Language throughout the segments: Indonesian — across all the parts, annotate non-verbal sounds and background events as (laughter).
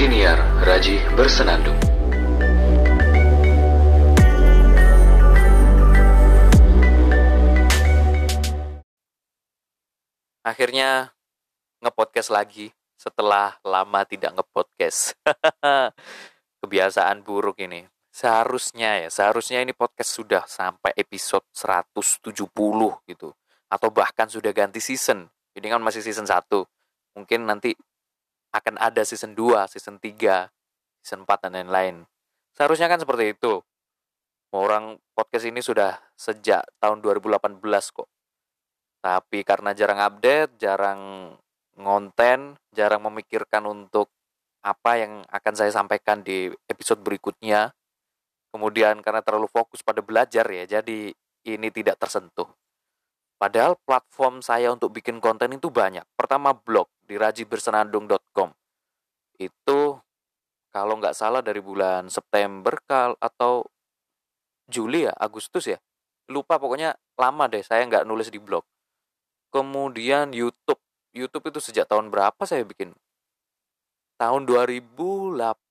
Siniar Raji Bersenandung. Akhirnya ngepodcast lagi setelah lama tidak ngepodcast. (laughs) Kebiasaan buruk ini. Seharusnya ya, seharusnya ini podcast sudah sampai episode 170 gitu. Atau bahkan sudah ganti season. Ini kan masih season 1. Mungkin nanti akan ada season 2, season 3, season 4 dan lain-lain. Seharusnya kan seperti itu. Orang podcast ini sudah sejak tahun 2018 kok. Tapi karena jarang update, jarang ngonten, jarang memikirkan untuk apa yang akan saya sampaikan di episode berikutnya. Kemudian karena terlalu fokus pada belajar ya, jadi ini tidak tersentuh. Padahal platform saya untuk bikin konten itu banyak. Pertama blog di rajibersenandung.com. Itu kalau nggak salah dari bulan September kal atau Juli ya, Agustus ya. Lupa pokoknya lama deh saya nggak nulis di blog. Kemudian YouTube. YouTube itu sejak tahun berapa saya bikin? Tahun 2018.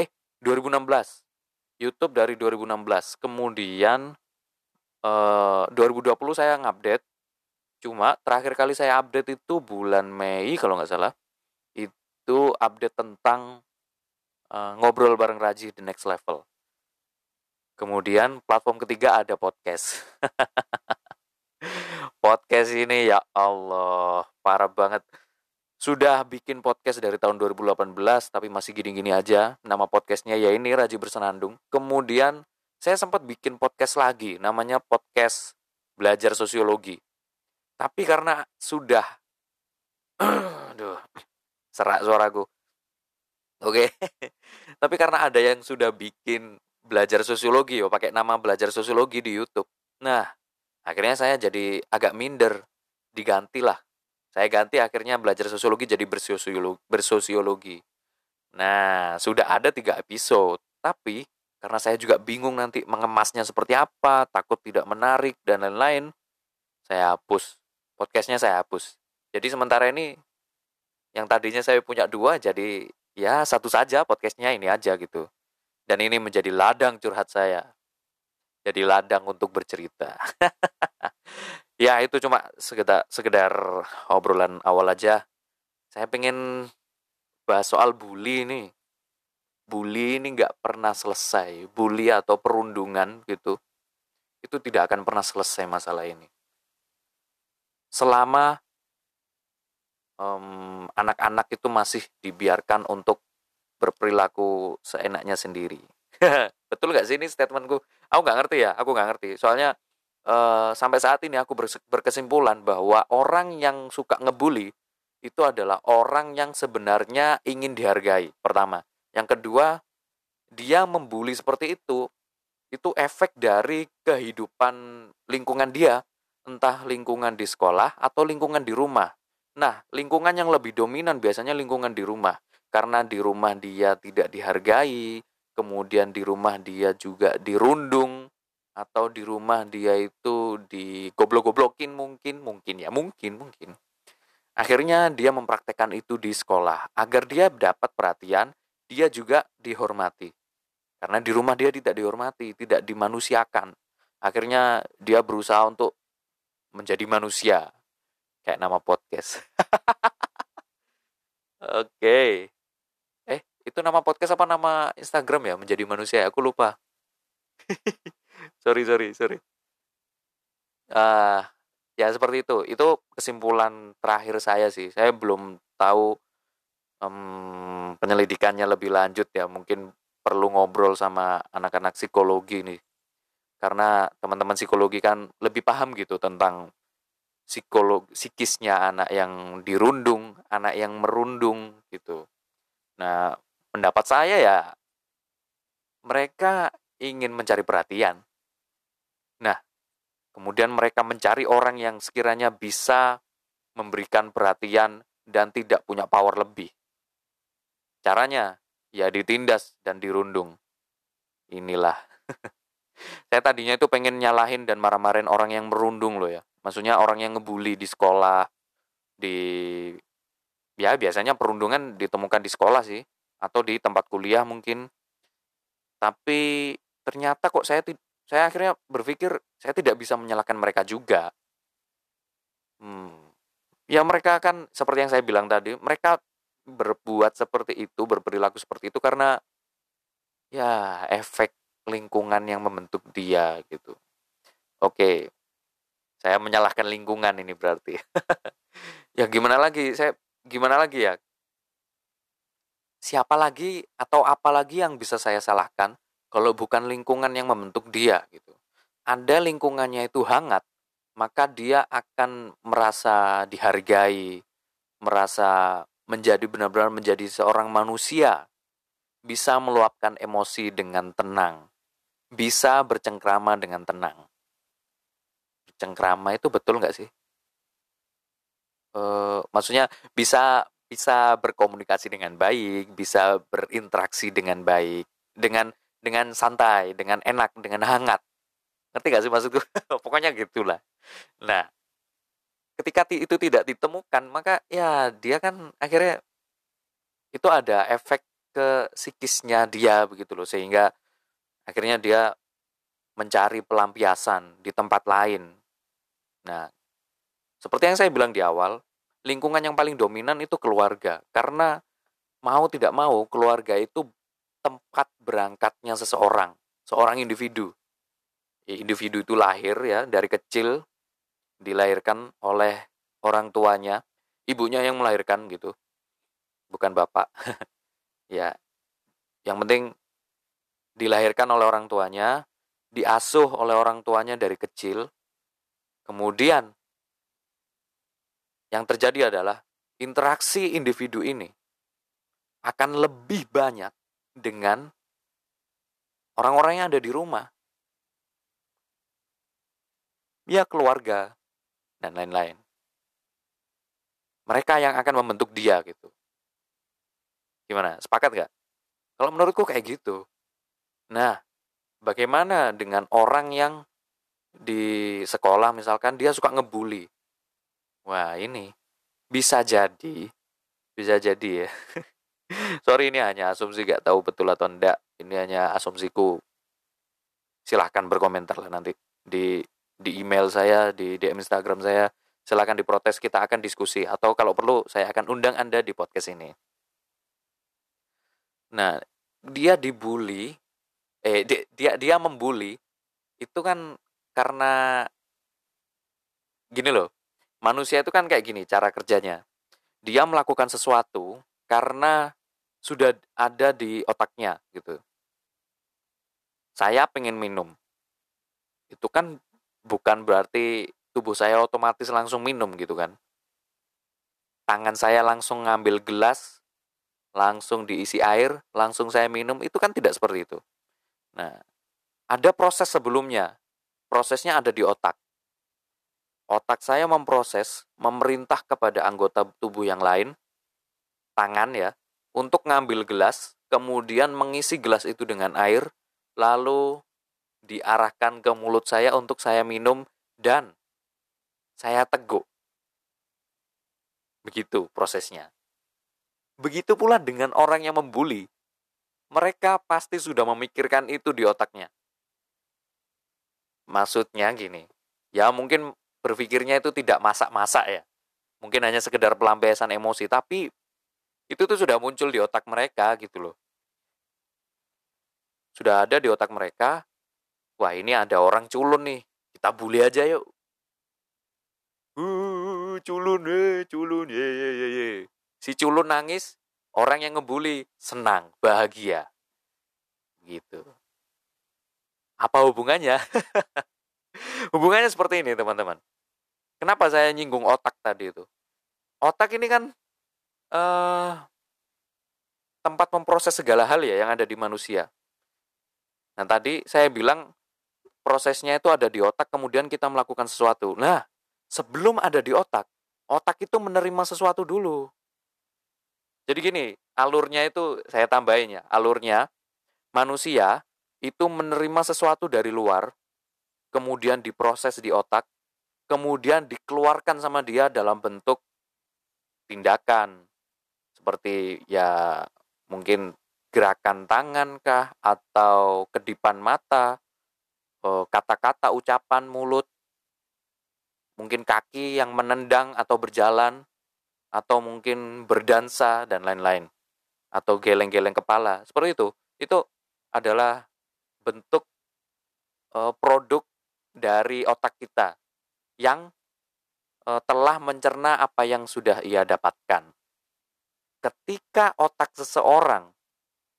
Eh, 2016. YouTube dari 2016. Kemudian eh, 2020 saya ngupdate. Cuma terakhir kali saya update itu bulan Mei kalau nggak salah. Itu update tentang eh, ngobrol bareng Raji the next level. Kemudian platform ketiga ada podcast. (laughs) podcast ini ya Allah, parah banget. Sudah bikin podcast dari tahun 2018 tapi masih gini-gini aja. Nama podcastnya ya ini Raji Bersenandung. Kemudian saya sempat bikin podcast lagi namanya podcast belajar sosiologi. Tapi karena sudah aduh, serak suaraku. Oke. (laughs) tapi karena ada yang sudah bikin belajar sosiologi yo pakai nama belajar sosiologi di YouTube. Nah, akhirnya saya jadi agak minder digantilah saya ganti akhirnya belajar sosiologi jadi bersosiologi, bersosiologi. Nah, sudah ada tiga episode, tapi karena saya juga bingung nanti mengemasnya seperti apa, takut tidak menarik dan lain-lain, saya hapus. Podcastnya saya hapus. Jadi sementara ini yang tadinya saya punya dua, jadi ya satu saja podcastnya ini aja gitu. Dan ini menjadi ladang curhat saya. Jadi ladang untuk bercerita. (laughs) ya itu cuma sekedar sekedar obrolan awal aja saya pengen bahas soal bully ini bully ini nggak pernah selesai bully atau perundungan gitu itu tidak akan pernah selesai masalah ini selama anak anak-anak itu masih dibiarkan untuk berperilaku seenaknya sendiri. (laughs) Betul nggak sih ini statementku? Aku nggak ngerti ya aku nggak ngerti. Soalnya uh, sampai saat ini aku berkesimpulan bahwa orang yang suka ngebully itu adalah orang yang sebenarnya ingin dihargai. Pertama, yang kedua, dia membuli seperti itu itu efek dari kehidupan lingkungan dia, entah lingkungan di sekolah atau lingkungan di rumah. Nah, lingkungan yang lebih dominan biasanya lingkungan di rumah, karena di rumah dia tidak dihargai, kemudian di rumah dia juga dirundung, atau di rumah dia itu digoblok-goblokin mungkin mungkin ya mungkin mungkin. Akhirnya dia mempraktekkan itu di sekolah. Agar dia dapat perhatian dia juga dihormati. Karena di rumah dia tidak dihormati tidak dimanusiakan. Akhirnya dia berusaha untuk menjadi manusia. Kayak nama podcast. (laughs) Oke. Okay. eh itu nama podcast apa? Nama Instagram ya? Menjadi manusia aku lupa. (laughs) Sorry sorry sorry. Uh, ya seperti itu. Itu kesimpulan terakhir saya sih. Saya belum tahu um, penyelidikannya lebih lanjut ya. Mungkin perlu ngobrol sama anak-anak psikologi nih karena teman-teman psikologi kan lebih paham gitu tentang psikolog psikisnya anak yang dirundung anak yang merundung gitu nah pendapat saya ya mereka ingin mencari perhatian Nah, kemudian mereka mencari orang yang sekiranya bisa memberikan perhatian dan tidak punya power lebih. Caranya, ya ditindas dan dirundung. Inilah. (laughs) Saya tadinya itu pengen nyalahin dan marah-marahin orang yang merundung loh ya. Maksudnya orang yang ngebully di sekolah, di ya biasanya perundungan ditemukan di sekolah sih atau di tempat kuliah mungkin tapi ternyata kok saya saya akhirnya berpikir saya tidak bisa menyalahkan mereka juga hmm, ya mereka kan seperti yang saya bilang tadi mereka berbuat seperti itu berperilaku seperti itu karena ya efek lingkungan yang membentuk dia gitu. Oke. Saya menyalahkan lingkungan ini berarti. (laughs) Ya gimana lagi? Saya gimana lagi ya? Siapa lagi atau apa lagi yang bisa saya salahkan kalau bukan lingkungan yang membentuk dia gitu. Ada lingkungannya itu hangat, maka dia akan merasa dihargai, merasa menjadi benar-benar menjadi seorang manusia, bisa meluapkan emosi dengan tenang, bisa bercengkrama dengan tenang. Bercengkrama itu betul nggak sih? uh, maksudnya bisa bisa berkomunikasi dengan baik, bisa berinteraksi dengan baik, dengan dengan santai, dengan enak, dengan hangat. Ngerti gak sih maksudku? (laughs) Pokoknya gitulah. Nah, ketika itu tidak ditemukan, maka ya dia kan akhirnya itu ada efek ke psikisnya dia begitu loh, sehingga akhirnya dia mencari pelampiasan di tempat lain. Nah, seperti yang saya bilang di awal, lingkungan yang paling dominan itu keluarga. Karena mau tidak mau, keluarga itu tempat berangkatnya seseorang, seorang individu. Ya, individu itu lahir ya dari kecil dilahirkan oleh orang tuanya, ibunya yang melahirkan gitu. Bukan bapak. (laughs) ya. Yang penting dilahirkan oleh orang tuanya, diasuh oleh orang tuanya dari kecil. Kemudian yang terjadi adalah interaksi individu ini akan lebih banyak dengan orang-orang yang ada di rumah. Ya keluarga dan lain-lain. Mereka yang akan membentuk dia gitu. Gimana? Sepakat gak? Kalau menurutku kayak gitu. Nah, bagaimana dengan orang yang di sekolah misalkan dia suka ngebully Wah, ini bisa jadi, bisa jadi ya. (laughs) Sorry ini hanya asumsi gak tahu betul atau enggak. Ini hanya asumsiku. Silahkan berkomentar lah nanti di di email saya, di DM Instagram saya. Silahkan diprotes, kita akan diskusi. Atau kalau perlu, saya akan undang Anda di podcast ini. Nah, dia dibully, eh dia dia membuli, itu kan karena gini loh, manusia itu kan kayak gini cara kerjanya. Dia melakukan sesuatu karena sudah ada di otaknya gitu. Saya pengen minum. Itu kan bukan berarti tubuh saya otomatis langsung minum gitu kan. Tangan saya langsung ngambil gelas, langsung diisi air, langsung saya minum, itu kan tidak seperti itu. Nah, ada proses sebelumnya. Prosesnya ada di otak otak saya memproses, memerintah kepada anggota tubuh yang lain, tangan ya, untuk ngambil gelas, kemudian mengisi gelas itu dengan air, lalu diarahkan ke mulut saya untuk saya minum dan saya teguk. Begitu prosesnya. Begitu pula dengan orang yang membuli. Mereka pasti sudah memikirkan itu di otaknya. Maksudnya gini, ya mungkin berpikirnya itu tidak masak-masak ya. Mungkin hanya sekedar pelampiasan emosi, tapi itu tuh sudah muncul di otak mereka gitu loh. Sudah ada di otak mereka, wah ini ada orang culun nih, kita bully aja yuk. Uh, culun, eh, culun, ye, ye, ye, ye. Si culun nangis, orang yang ngebully senang, bahagia. Gitu. Apa hubungannya? (laughs) hubungannya seperti ini, teman-teman. Kenapa saya nyinggung otak tadi itu? Otak ini kan uh, tempat memproses segala hal ya yang ada di manusia. Nah tadi saya bilang prosesnya itu ada di otak, kemudian kita melakukan sesuatu. Nah, sebelum ada di otak, otak itu menerima sesuatu dulu. Jadi gini, alurnya itu saya tambahin ya, alurnya manusia itu menerima sesuatu dari luar, kemudian diproses di otak, kemudian dikeluarkan sama dia dalam bentuk tindakan, seperti ya mungkin gerakan tangan kah atau kedipan mata, eh, kata-kata ucapan mulut, mungkin kaki yang menendang atau berjalan, atau mungkin berdansa dan lain-lain, atau geleng-geleng kepala, seperti itu. Itu adalah bentuk uh, produk dari otak kita yang uh, telah mencerna apa yang sudah ia dapatkan. Ketika otak seseorang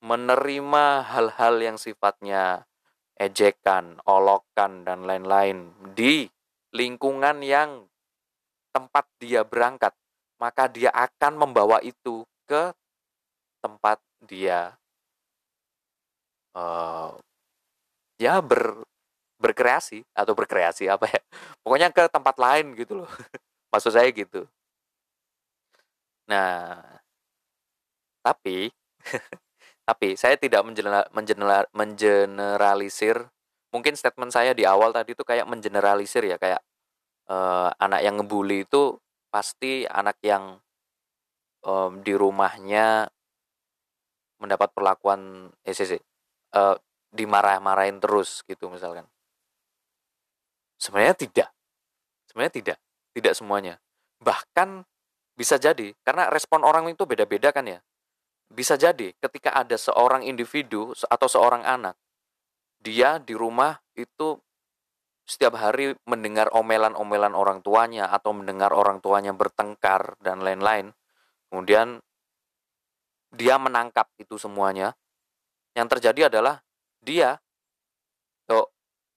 menerima hal-hal yang sifatnya ejekan, olokan, dan lain-lain di lingkungan yang tempat dia berangkat, maka dia akan membawa itu ke tempat dia uh, ya ber berkreasi atau berkreasi apa ya pokoknya ke tempat lain gitu loh. (laughs) Maksud saya gitu. Nah tapi (laughs) tapi saya tidak mengeneral, mengeneralisir mungkin statement saya di awal tadi itu kayak mengeneralisir ya kayak uh, anak yang ngebully itu pasti anak yang um, di rumahnya mendapat perlakuan eh, sih, uh, dimarah-marahin terus gitu misalkan Sebenarnya tidak. Sebenarnya tidak. Tidak semuanya. Bahkan bisa jadi karena respon orang itu beda-beda kan ya. Bisa jadi ketika ada seorang individu atau seorang anak dia di rumah itu setiap hari mendengar omelan-omelan orang tuanya atau mendengar orang tuanya bertengkar dan lain-lain. Kemudian dia menangkap itu semuanya. Yang terjadi adalah dia, tuh,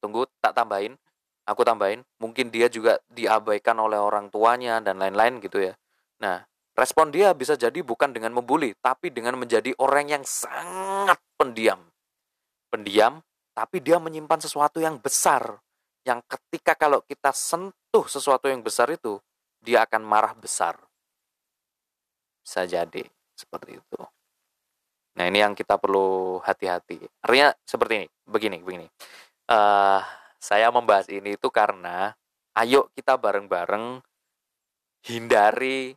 tunggu tak tambahin, aku tambahin, mungkin dia juga diabaikan oleh orang tuanya dan lain-lain gitu ya. Nah, respon dia bisa jadi bukan dengan membuli, tapi dengan menjadi orang yang sangat pendiam. Pendiam, tapi dia menyimpan sesuatu yang besar. Yang ketika kalau kita sentuh sesuatu yang besar itu, dia akan marah besar. Bisa jadi seperti itu. Nah ini yang kita perlu hati-hati. Artinya seperti ini, begini, begini. Uh, saya membahas ini itu karena ayo kita bareng-bareng hindari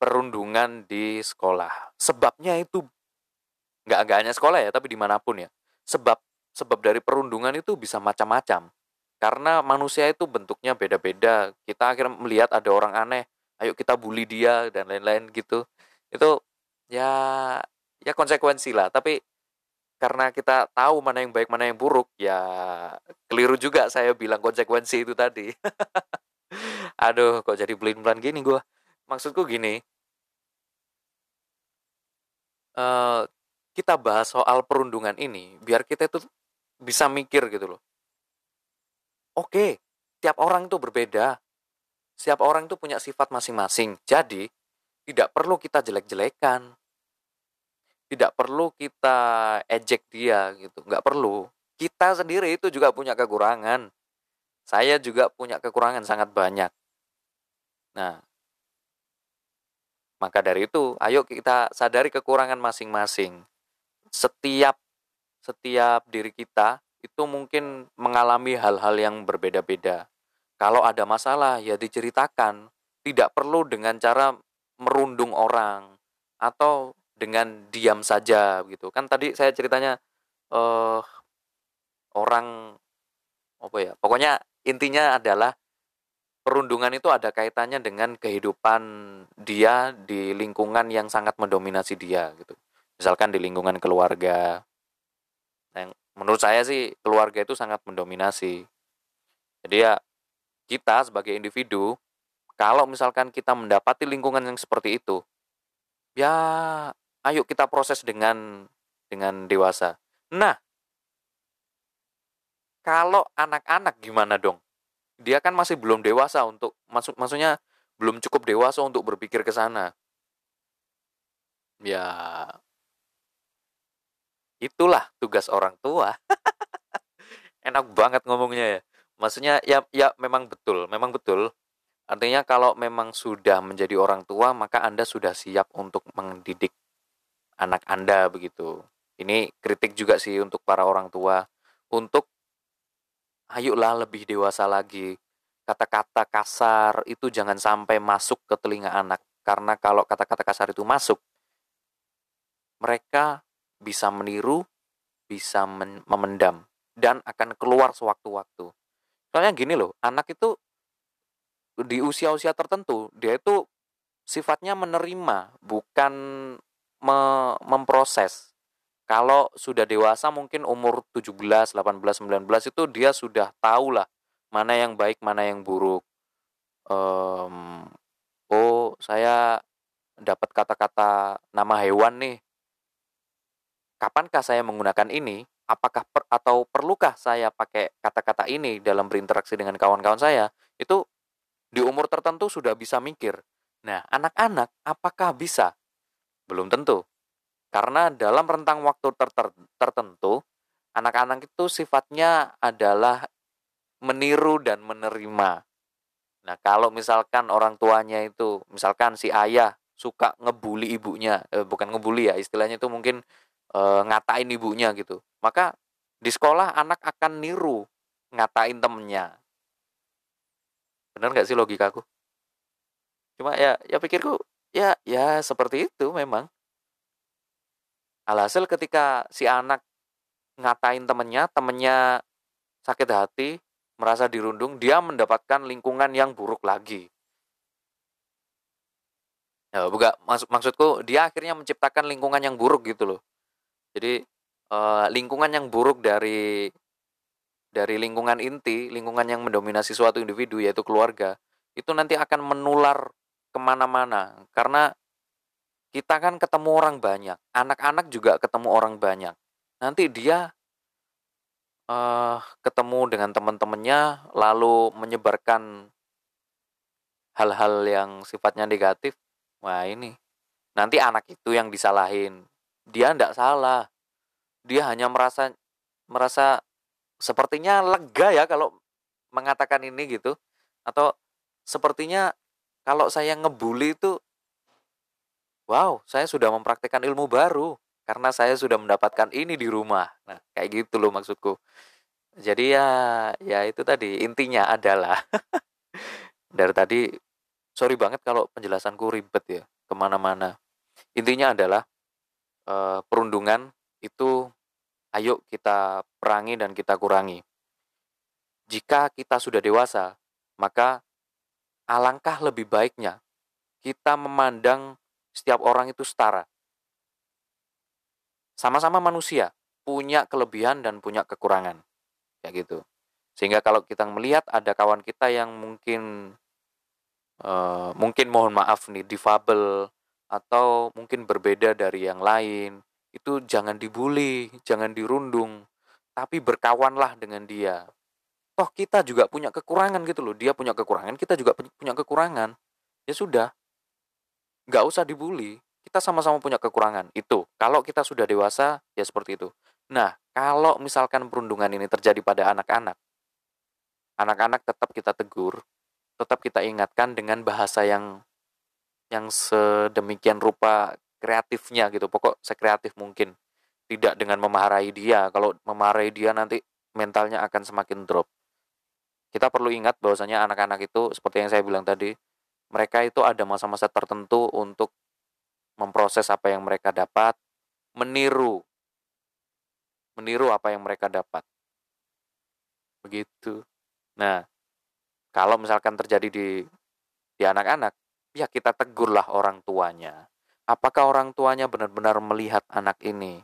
perundungan di sekolah. Sebabnya itu nggak nggak hanya sekolah ya, tapi di mana pun ya. Sebab sebab dari perundungan itu bisa macam-macam. Karena manusia itu bentuknya beda-beda. Kita akhirnya melihat ada orang aneh, ayo kita bully dia dan lain-lain gitu. Itu ya ya konsekuensi lah. Tapi karena kita tahu mana yang baik mana yang buruk ya keliru juga saya bilang konsekuensi itu tadi (laughs) aduh kok jadi belin belan gini gue maksudku gini uh, kita bahas soal perundungan ini biar kita itu bisa mikir gitu loh oke tiap orang itu berbeda. Setiap orang itu punya sifat masing-masing. Jadi tidak perlu kita jelek-jelekan. Tidak perlu kita ejek dia gitu nggak perlu. Kita sendiri itu juga punya kekurangan. Saya juga punya kekurangan sangat banyak. Nah maka dari itu ayo kita sadari kekurangan masing-masing. Setiap setiap diri kita itu mungkin mengalami hal-hal yang berbeda-beda. Kalau ada masalah ya diceritakan. Tidak perlu dengan cara merundung orang atau dengan diam saja gitu. Kan tadi saya ceritanya uh, orang apa ya pokoknya intinya adalah perundungan itu ada kaitannya dengan kehidupan dia di lingkungan yang sangat mendominasi dia gitu. Misalkan di lingkungan keluarga menurut saya sih keluarga itu sangat mendominasi jadi ya kita sebagai individu kalau misalkan kita mendapati lingkungan yang seperti itu ya ayo kita proses dengan dengan dewasa. Nah, kalau anak-anak gimana dong? Dia kan masih belum dewasa untuk maksud maksudnya belum cukup dewasa untuk berpikir ke sana. Ya itulah tugas orang tua. (laughs) Enak banget ngomongnya ya. Maksudnya ya ya memang betul, memang betul. Artinya kalau memang sudah menjadi orang tua, maka Anda sudah siap untuk mendidik anak Anda begitu. Ini kritik juga sih untuk para orang tua untuk ayolah lebih dewasa lagi. Kata-kata kasar itu jangan sampai masuk ke telinga anak karena kalau kata-kata kasar itu masuk mereka bisa meniru, bisa memendam dan akan keluar sewaktu-waktu. Soalnya gini loh, anak itu di usia-usia tertentu dia itu sifatnya menerima, bukan me memproses. Kalau sudah dewasa mungkin umur 17, 18, 19 itu dia sudah tahu lah mana yang baik, mana yang buruk. Um, oh, saya dapat kata-kata nama hewan nih. Kapankah saya menggunakan ini? Apakah per, atau perlukah saya pakai kata-kata ini dalam berinteraksi dengan kawan-kawan saya? Itu di umur tertentu sudah bisa mikir. Nah, anak-anak apakah bisa? Belum tentu. Karena dalam rentang waktu ter ter tertentu, anak-anak itu sifatnya adalah meniru dan menerima. Nah, kalau misalkan orang tuanya itu, misalkan si ayah suka ngebully ibunya, eh, bukan ngebully ya, istilahnya itu mungkin eh, ngatain ibunya gitu. Maka di sekolah anak akan niru ngatain temennya. Bener nggak sih logikaku? Cuma ya, ya pikirku ya ya seperti itu memang. Alhasil ketika si anak ngatain temennya, temennya sakit hati, merasa dirundung, dia mendapatkan lingkungan yang buruk lagi. Ya, bukan maksud maksudku dia akhirnya menciptakan lingkungan yang buruk gitu loh. Jadi uh, lingkungan yang buruk dari dari lingkungan inti, lingkungan yang mendominasi suatu individu yaitu keluarga, itu nanti akan menular ke mana-mana. Karena kita kan ketemu orang banyak, anak-anak juga ketemu orang banyak. Nanti dia uh, ketemu dengan teman-temannya lalu menyebarkan hal-hal yang sifatnya negatif. Wah ini. Nanti anak itu yang disalahin dia tidak salah dia hanya merasa merasa sepertinya lega ya kalau mengatakan ini gitu atau sepertinya kalau saya ngebully itu wow saya sudah mempraktekkan ilmu baru karena saya sudah mendapatkan ini di rumah. Nah, kayak gitu loh maksudku. Jadi ya ya itu tadi intinya adalah (laughs) dari tadi sorry banget kalau penjelasanku ribet ya ke mana-mana. Intinya adalah eh, perundungan itu ayo kita perangi dan kita kurangi. Jika kita sudah dewasa, maka alangkah lebih baiknya kita memandang setiap orang itu setara sama-sama manusia, punya kelebihan dan punya kekurangan. Kayak gitu. Sehingga kalau kita melihat ada kawan kita yang mungkin uh, mungkin mohon maaf nih difabel atau mungkin berbeda dari yang lain, itu jangan dibully, jangan dirundung, tapi berkawanlah dengan dia. Toh kita juga punya kekurangan gitu loh. Dia punya kekurangan, kita juga punya kekurangan. Ya sudah. Nggak usah dibully kita sama-sama punya kekurangan. Itu. Kalau kita sudah dewasa, ya seperti itu. Nah, kalau misalkan perundungan ini terjadi pada anak-anak, anak-anak tetap kita tegur, tetap kita ingatkan dengan bahasa yang yang sedemikian rupa kreatifnya gitu. Pokok sekreatif mungkin. Tidak dengan memarahi dia. Kalau memarahi dia nanti mentalnya akan semakin drop. Kita perlu ingat bahwasanya anak-anak itu seperti yang saya bilang tadi, mereka itu ada masa-masa tertentu untuk memproses apa yang mereka dapat, meniru meniru apa yang mereka dapat. Begitu. Nah, kalau misalkan terjadi di di anak-anak, ya kita tegurlah orang tuanya. Apakah orang tuanya benar-benar melihat anak ini?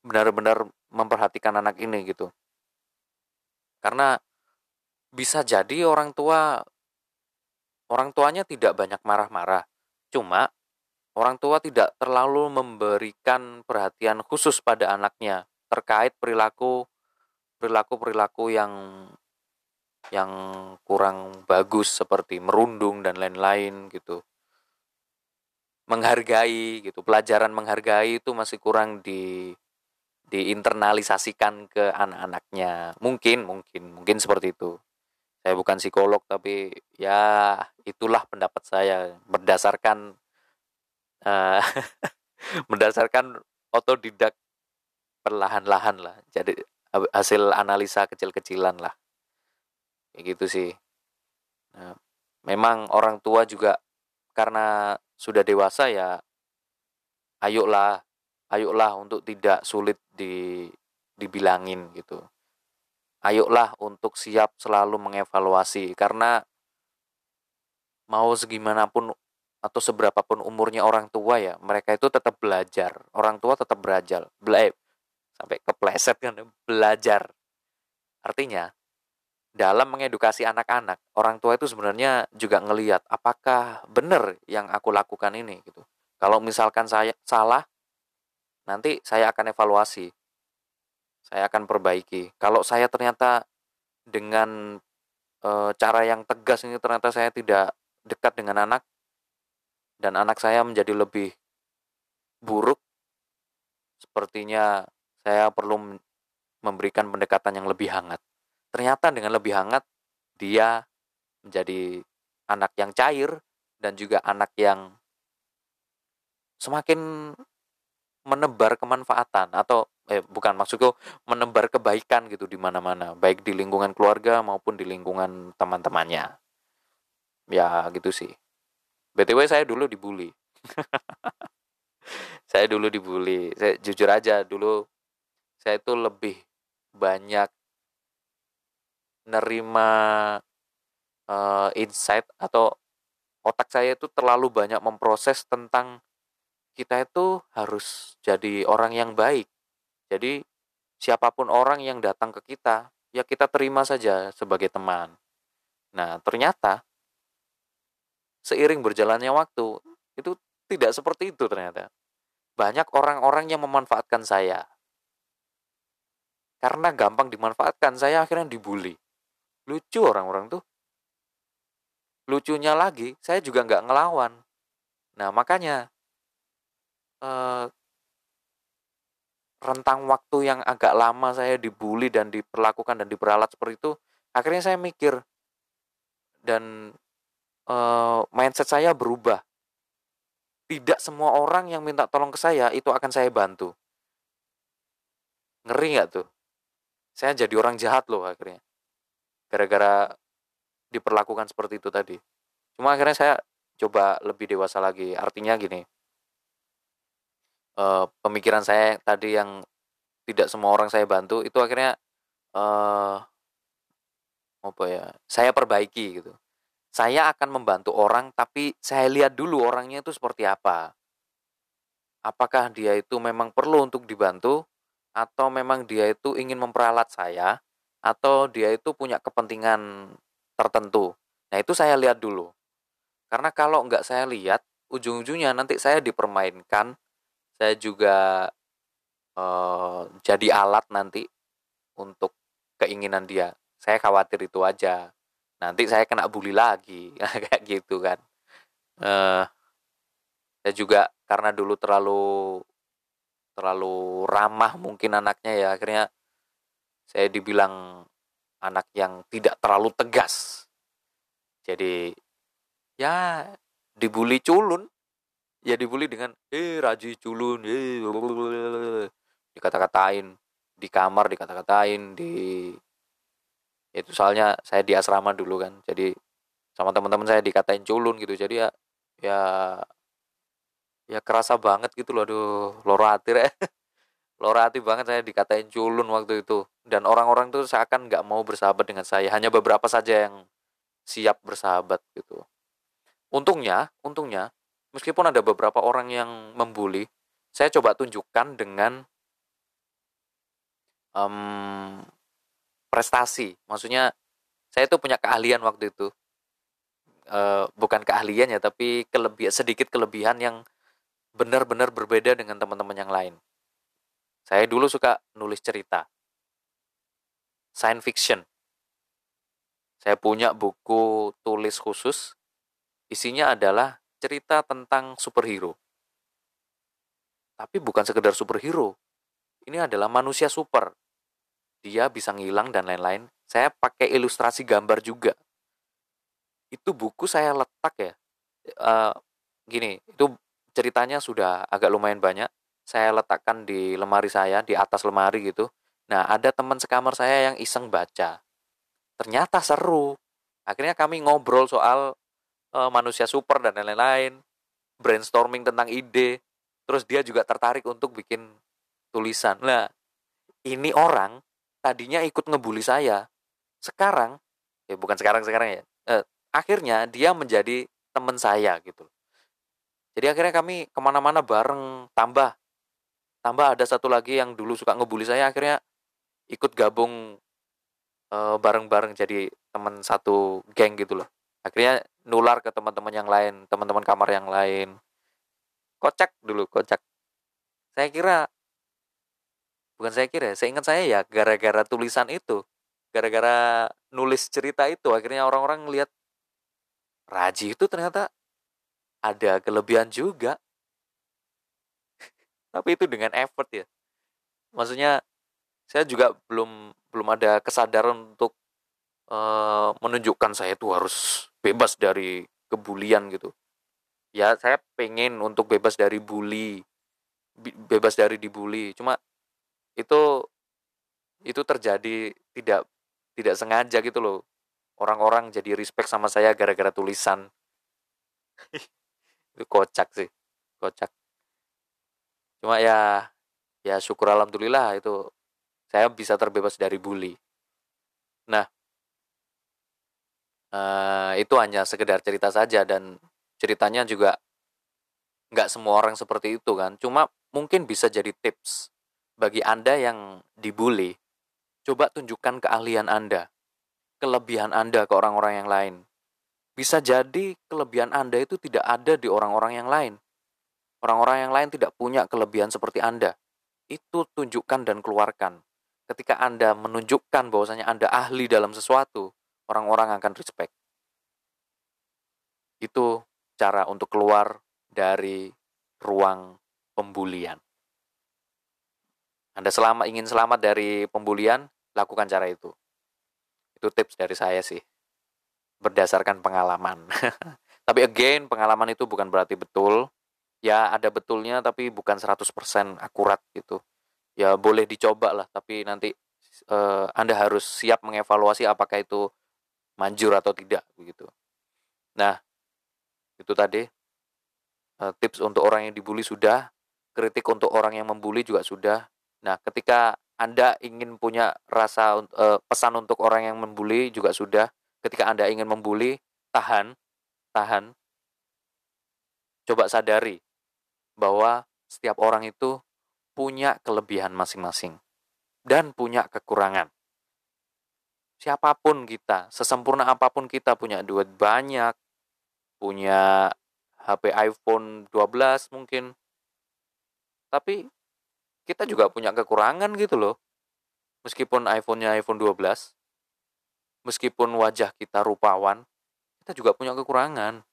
Benar-benar memperhatikan anak ini gitu. Karena bisa jadi orang tua orang tuanya tidak banyak marah-marah. Cuma Orang tua tidak terlalu memberikan perhatian khusus pada anaknya terkait perilaku perilaku-perilaku yang yang kurang bagus seperti merundung dan lain-lain gitu. Menghargai gitu, pelajaran menghargai itu masih kurang di diinternalisasikan ke anak-anaknya. Mungkin, mungkin, mungkin seperti itu. Saya bukan psikolog tapi ya itulah pendapat saya berdasarkan (laughs) uh, mendasarkan otodidak perlahan-lahan lah jadi hasil analisa kecil-kecilan lah kayak gitu sih. Nah, memang orang tua juga karena sudah dewasa ya ayolah ayolah untuk tidak sulit di dibilangin gitu. Ayolah untuk siap selalu mengevaluasi karena mau segimanapun atau seberapapun umurnya orang tua ya mereka itu tetap belajar. Orang tua tetap belajar bela sampai kepleset kan belajar. Artinya dalam mengedukasi anak-anak orang tua itu sebenarnya juga ngelihat apakah benar yang aku lakukan ini? Gitu. Kalau misalkan saya salah nanti saya akan evaluasi saya akan perbaiki. Kalau saya ternyata dengan e, cara yang tegas ini ternyata saya tidak dekat dengan anak dan anak saya menjadi lebih buruk, sepertinya saya perlu memberikan pendekatan yang lebih hangat. Ternyata dengan lebih hangat, dia menjadi anak yang cair dan juga anak yang semakin menebar kemanfaatan atau eh bukan maksudku menebar kebaikan gitu di mana-mana, baik di lingkungan keluarga maupun di lingkungan teman-temannya. Ya gitu sih. BTW saya dulu dibully. (laughs) saya dulu dibully. Saya jujur aja dulu saya itu lebih banyak nerima uh, insight atau otak saya itu terlalu banyak memproses tentang kita itu harus jadi orang yang baik. Jadi siapa pun orang yang datang ke kita, ya kita terima saja sebagai teman. Nah, ternyata seiring berjalannya waktu itu tidak seperti itu ternyata. Banyak orang-orang yang memanfaatkan saya. Karena gampang dimanfaatkan, saya akhirnya dibully. Lucu orang-orang tuh. Lucunya lagi, saya juga nggak ngelawan. Nah, makanya eh, rentang waktu yang agak lama saya dibully dan diperlakukan dan diperalat seperti itu, akhirnya saya mikir dan uh, mindset saya berubah. Tidak semua orang yang minta tolong ke saya itu akan saya bantu. Ngeri nggak tuh? Saya jadi orang jahat loh akhirnya. Gara-gara diperlakukan seperti itu tadi. Cuma akhirnya saya coba lebih dewasa lagi. Artinya gini, uh, pemikiran saya tadi yang tidak semua orang saya bantu itu akhirnya uh, apa ya? Saya perbaiki gitu saya akan membantu orang tapi saya lihat dulu orangnya itu seperti apa. Apakah dia itu memang perlu untuk dibantu atau memang dia itu ingin memperalat saya atau dia itu punya kepentingan tertentu. Nah itu saya lihat dulu. Karena kalau nggak saya lihat, ujung-ujungnya nanti saya dipermainkan, saya juga uh, jadi alat nanti untuk keinginan dia. Saya khawatir itu aja nanti saya kena bully lagi (laughs) kayak gitu kan uh, saya juga karena dulu terlalu terlalu ramah mungkin anaknya ya akhirnya saya dibilang anak yang tidak terlalu tegas. Jadi ya dibully culun. Ya dibully dengan eh raji culun eh dikata-katain di kamar dikata-katain di itu soalnya saya di asrama dulu kan. Jadi sama teman-teman saya dikatain culun gitu. Jadi ya ya ya kerasa banget gitu loh. Aduh loratir ya (laughs) lorati banget saya dikatain culun waktu itu dan orang-orang tuh seakan nggak mau bersahabat dengan saya hanya beberapa saja yang siap bersahabat gitu untungnya untungnya meskipun ada beberapa orang yang membuli saya coba tunjukkan dengan um, prestasi. Maksudnya saya itu punya keahlian waktu itu. E, bukan keahlian ya, tapi kelebihan sedikit kelebihan yang benar-benar berbeda dengan teman-teman yang lain. Saya dulu suka nulis cerita. Science fiction. Saya punya buku tulis khusus. Isinya adalah cerita tentang superhero. Tapi bukan sekedar superhero. Ini adalah manusia super dia bisa ngilang dan lain-lain. Saya pakai ilustrasi gambar juga. Itu buku saya letak ya. Uh, gini, itu ceritanya sudah agak lumayan banyak. Saya letakkan di lemari saya, di atas lemari gitu. Nah, ada teman sekamar saya yang iseng baca. Ternyata seru. Akhirnya kami ngobrol soal uh, manusia super dan lain-lain. Brainstorming tentang ide. terus dia juga tertarik untuk bikin tulisan nah ini orang tadinya ikut ngebully saya sekarang ya bukan sekarang sekarang ya eh, akhirnya dia menjadi teman saya gitu jadi akhirnya kami ke mana-mana bareng tambah tambah ada satu lagi yang dulu suka ngebully saya akhirnya ikut gabung eh, bareng-bareng jadi teman satu geng gitu loh. Akhirnya nular ke teman-teman yang lain teman-teman kamar yang lain. Kocak dulu kocak. Saya kira bukan saya kira saya ingat saya ya gara-gara tulisan itu gara-gara nulis cerita itu akhirnya orang-orang lihat Raji itu ternyata ada kelebihan juga. (laughs) Tapi itu dengan effort ya. Maksudnya saya juga belum belum ada kesadaran untuk uh, menunjukkan saya itu harus bebas dari kebulian gitu. Ya saya pengen untuk bebas dari bully bebas dari dibully. Cuma itu itu terjadi tidak tidak sengaja gitu loh. Orang-orang jadi respect sama saya gara-gara tulisan. (laughs) Itu kocak sih kocak. Cuma ya ya syukur alhamdulillah itu saya bisa terbebas dari bully. Nah uh, itu hanya sekedar cerita saja dan ceritanya juga nggak semua orang seperti itu kan. Cuma mungkin bisa jadi tips bagi anda yang dibully. Coba tunjukkan keahlian anda kelebihan anda ke orang-orang yang lain. Bisa jadi kelebihan anda itu tidak ada di orang-orang yang lain. Orang-orang yang lain tidak punya kelebihan seperti anda. Itu tunjukkan dan keluarkan ketika anda menunjukkan bahwasanya anda ahli dalam sesuatu orang-orang akan respect itu cara untuk keluar dari ruang pembulian. Anda selama ingin selamat dari pembulian, lakukan cara itu. Itu tips dari saya sih. Berdasarkan pengalaman. (laughs) tapi again, pengalaman itu bukan berarti betul. Ya ada betulnya tapi bukan 100% akurat gitu. Ya boleh dicoba lah, tapi nanti uh, Anda harus siap mengevaluasi apakah itu manjur atau tidak begitu. Nah, itu tadi uh, tips untuk orang yang dibully sudah, kritik untuk orang yang membuli juga sudah. Nah, ketika Anda ingin punya rasa uh, pesan untuk orang yang membuli juga sudah. Ketika Anda ingin membuli, tahan, tahan. Coba sadari bahwa setiap orang itu punya kelebihan masing-masing dan punya kekurangan. Siapa pun kita, sesempurna apa pun kita punya duit banyak, punya HP iPhone 12 mungkin. Tapi kita juga punya kekurangan gitu loh. Meskipun iPhone-nya iPhone 12, meskipun wajah kita rupawan, kita juga punya kekurangan.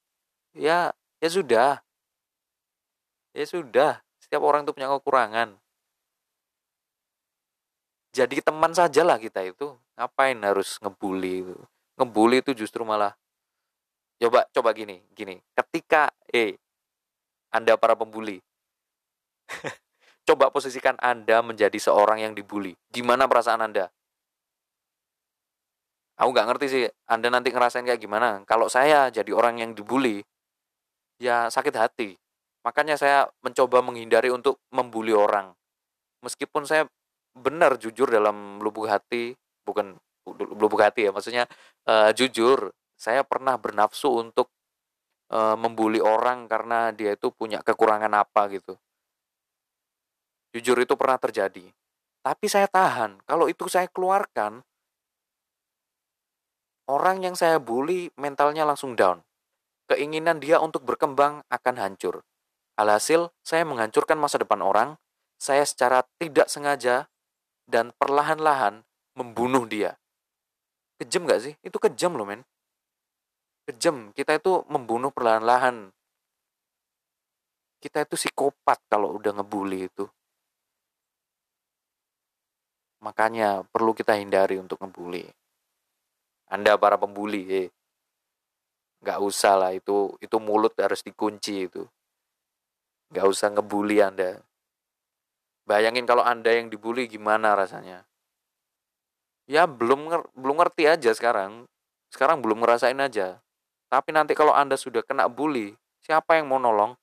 Ya, ya sudah. Ya sudah, setiap orang itu punya kekurangan. Jadi teman sajalah kita itu. Ngapain harus ngebully itu? Ngebully itu justru malah Coba coba gini, gini. Ketika eh Anda para pembuli. (laughs) coba posisikan Anda menjadi seorang yang dibully. Gimana perasaan Anda? Aku nggak ngerti sih, Anda nanti ngerasain kayak gimana. Kalau saya jadi orang yang dibully, ya sakit hati. Makanya saya mencoba menghindari untuk membuli orang. Meskipun saya benar jujur dalam lubuk hati, bukan lubuk hati ya, maksudnya uh, jujur saya pernah bernafsu untuk e, membuli orang karena dia itu punya kekurangan apa gitu. Jujur itu pernah terjadi. Tapi saya tahan. Kalau itu saya keluarkan, orang yang saya bully mentalnya langsung down. Keinginan dia untuk berkembang akan hancur. Alhasil, saya menghancurkan masa depan orang, saya secara tidak sengaja dan perlahan-lahan membunuh dia. Kejam gak sih? Itu kejam loh men. Kejam. Kita itu membunuh perlahan-lahan. Kita itu psikopat kalau udah ngebully itu. Makanya perlu kita hindari untuk ngebully. Anda para pembuli eh nggak usah lah. Itu itu mulut harus dikunci itu nggak usah ngebully anda bayangin kalau anda yang dibully gimana rasanya ya belum belum ngerti aja sekarang sekarang belum ngerasain aja tapi nanti kalau Anda sudah kena bully, siapa yang mau nolong?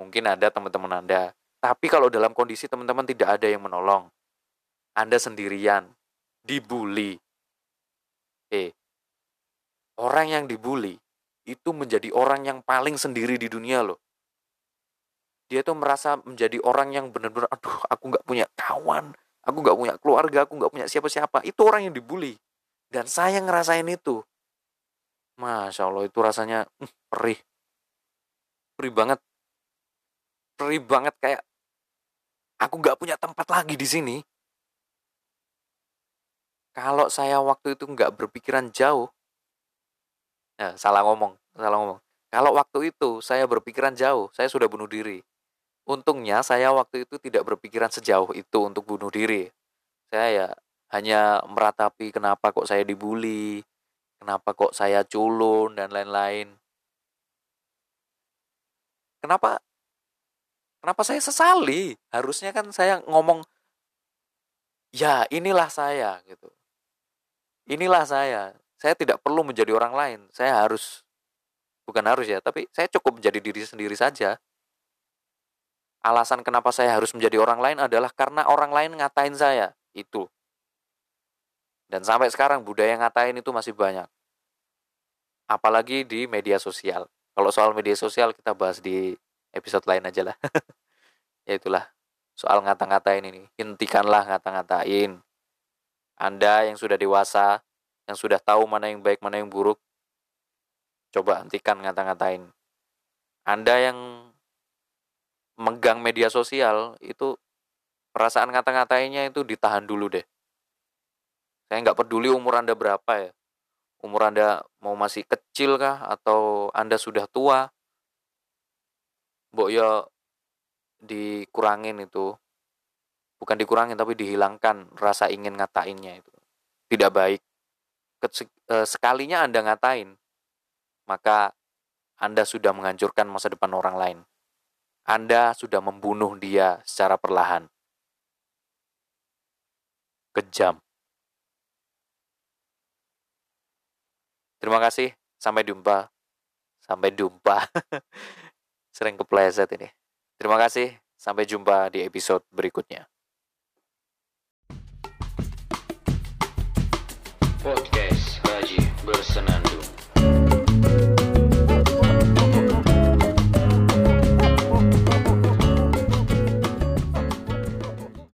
Mungkin ada teman-teman Anda. Tapi kalau dalam kondisi teman-teman tidak ada yang menolong, Anda sendirian, dibully. Eh, orang yang dibully itu menjadi orang yang paling sendiri di dunia loh. Dia tuh merasa menjadi orang yang benar-benar, aduh, aku nggak punya kawan, aku nggak punya keluarga, aku nggak punya siapa-siapa. Itu orang yang dibully. Dan saya ngerasain itu. Masya Allah, itu rasanya uh, perih. Perih banget. Perih banget kayak aku nggak punya tempat lagi di sini. Kalau saya waktu itu nggak berpikiran jauh, Nah, salah ngomong, salah ngomong. Kalau waktu itu saya berpikiran jauh, saya sudah bunuh diri. Untungnya saya waktu itu tidak berpikiran sejauh itu untuk bunuh diri. Saya ya hanya meratapi kenapa kok saya dibully, kenapa kok saya culun dan lain-lain. Kenapa kenapa saya sesali? Harusnya kan saya ngomong ya inilah saya gitu. Inilah saya saya tidak perlu menjadi orang lain. Saya harus bukan harus ya, tapi saya cukup menjadi diri sendiri saja. Alasan kenapa saya harus menjadi orang lain adalah karena orang lain ngatain saya. Itu. Dan sampai sekarang budaya ngatain itu masih banyak. Apalagi di media sosial. Kalau soal media sosial kita bahas di episode lain aja lah. (laughs) ya itulah soal ngata-ngatain ini. Hentikanlah ngata-ngatain. Anda yang sudah dewasa, yang sudah tahu mana yang baik, mana yang buruk, coba hentikan ngata-ngatain. Anda yang megang media sosial itu perasaan ngata-ngatainnya itu ditahan dulu deh. Saya nggak peduli umur Anda berapa ya. Umur Anda mau masih kecil kah atau Anda sudah tua. Mbok ya dikurangin itu. Bukan dikurangin tapi dihilangkan rasa ingin ngatainnya itu. Tidak baik. Eh, sekalinya Anda ngatain, maka Anda sudah menghancurkan masa depan orang lain. Anda sudah membunuh dia secara perlahan. Kejam. Terima kasih. Sampai jumpa. Sampai jumpa. (laughs) Sering kepleset ini. Terima kasih. Sampai jumpa di episode berikutnya. Podcast Haji Bersenandung